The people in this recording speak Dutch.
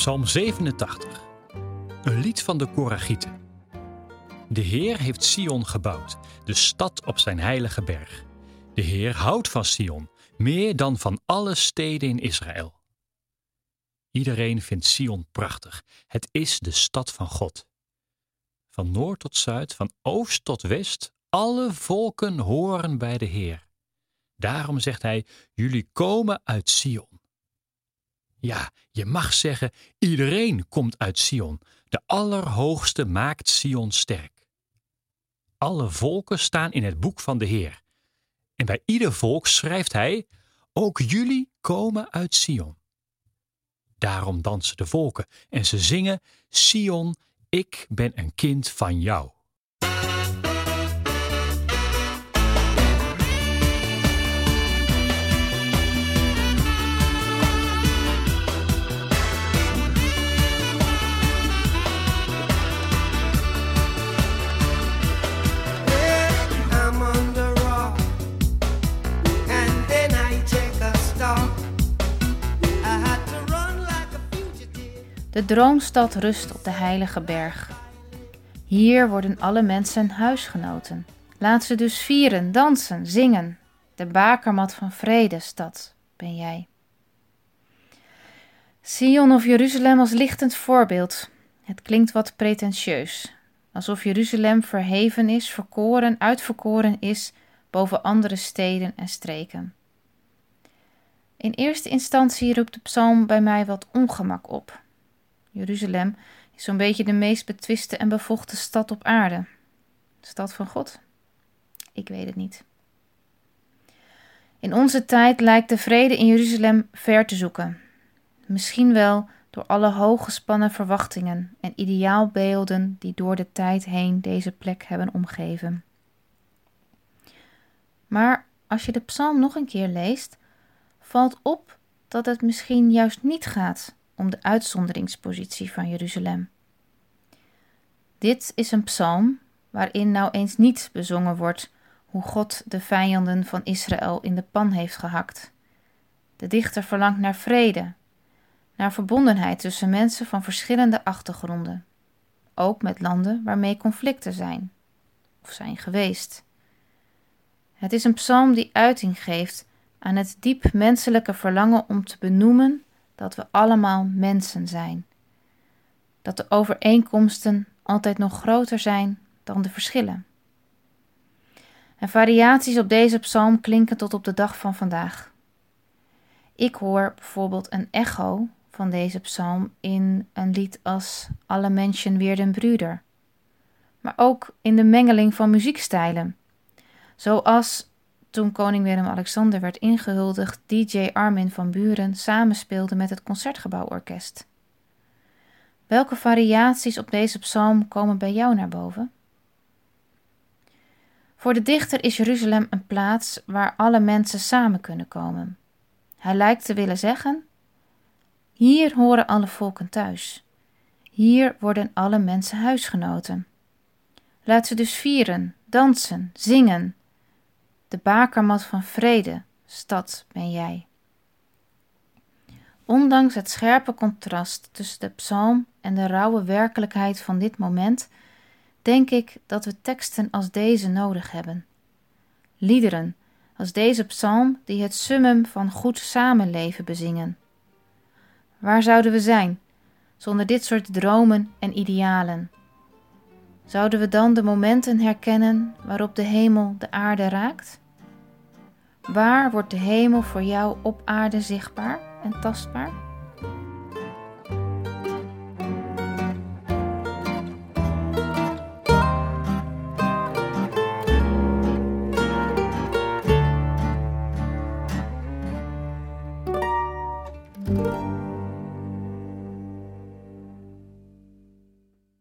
Psalm 87. Een lied van de Koragieten. De Heer heeft Sion gebouwd, de stad op zijn heilige berg. De Heer houdt van Sion, meer dan van alle steden in Israël. Iedereen vindt Sion prachtig. Het is de stad van God. Van noord tot zuid, van oost tot west, alle volken horen bij de Heer. Daarom zegt hij: Jullie komen uit Sion. Ja, je mag zeggen, iedereen komt uit Sion. De Allerhoogste maakt Sion sterk. Alle volken staan in het boek van de Heer. En bij ieder volk schrijft hij: Ook jullie komen uit Sion. Daarom dansen de volken en ze zingen: Sion, ik ben een kind van jou. De droomstad rust op de heilige berg. Hier worden alle mensen huisgenoten. Laat ze dus vieren, dansen, zingen. De bakermat van vrede, stad, ben jij. Sion of Jeruzalem als lichtend voorbeeld. Het klinkt wat pretentieus. Alsof Jeruzalem verheven is, verkoren, uitverkoren is boven andere steden en streken. In eerste instantie roept de psalm bij mij wat ongemak op. Jeruzalem is zo'n beetje de meest betwiste en bevochten stad op aarde. De stad van God? Ik weet het niet. In onze tijd lijkt de vrede in Jeruzalem ver te zoeken. Misschien wel door alle hooggespannen verwachtingen en ideaalbeelden die door de tijd heen deze plek hebben omgeven. Maar als je de psalm nog een keer leest, valt op dat het misschien juist niet gaat om de uitzonderingspositie van Jeruzalem. Dit is een psalm waarin nou eens niet bezongen wordt hoe God de vijanden van Israël in de pan heeft gehakt. De dichter verlangt naar vrede, naar verbondenheid tussen mensen van verschillende achtergronden, ook met landen waarmee conflicten zijn of zijn geweest. Het is een psalm die uiting geeft aan het diep menselijke verlangen om te benoemen dat we allemaal mensen zijn. Dat de overeenkomsten altijd nog groter zijn dan de verschillen. En variaties op deze psalm klinken tot op de dag van vandaag. Ik hoor bijvoorbeeld een echo van deze psalm in een lied als Alle mensen weer den Brüder, maar ook in de mengeling van muziekstijlen, zoals toen koning Willem-Alexander werd ingehuldigd, DJ Armin van Buren samenspeelde met het Concertgebouworkest. Welke variaties op deze psalm komen bij jou naar boven? Voor de dichter is Jeruzalem een plaats waar alle mensen samen kunnen komen. Hij lijkt te willen zeggen: Hier horen alle volken thuis. Hier worden alle mensen huisgenoten. Laat ze dus vieren, dansen, zingen. De bakermat van vrede, stad ben jij. Ondanks het scherpe contrast tussen de psalm en de rauwe werkelijkheid van dit moment, denk ik dat we teksten als deze nodig hebben. Liederen als deze psalm die het summum van goed samenleven bezingen. Waar zouden we zijn zonder dit soort dromen en idealen? Zouden we dan de momenten herkennen waarop de hemel de aarde raakt? Waar wordt de hemel voor jou op aarde zichtbaar en tastbaar?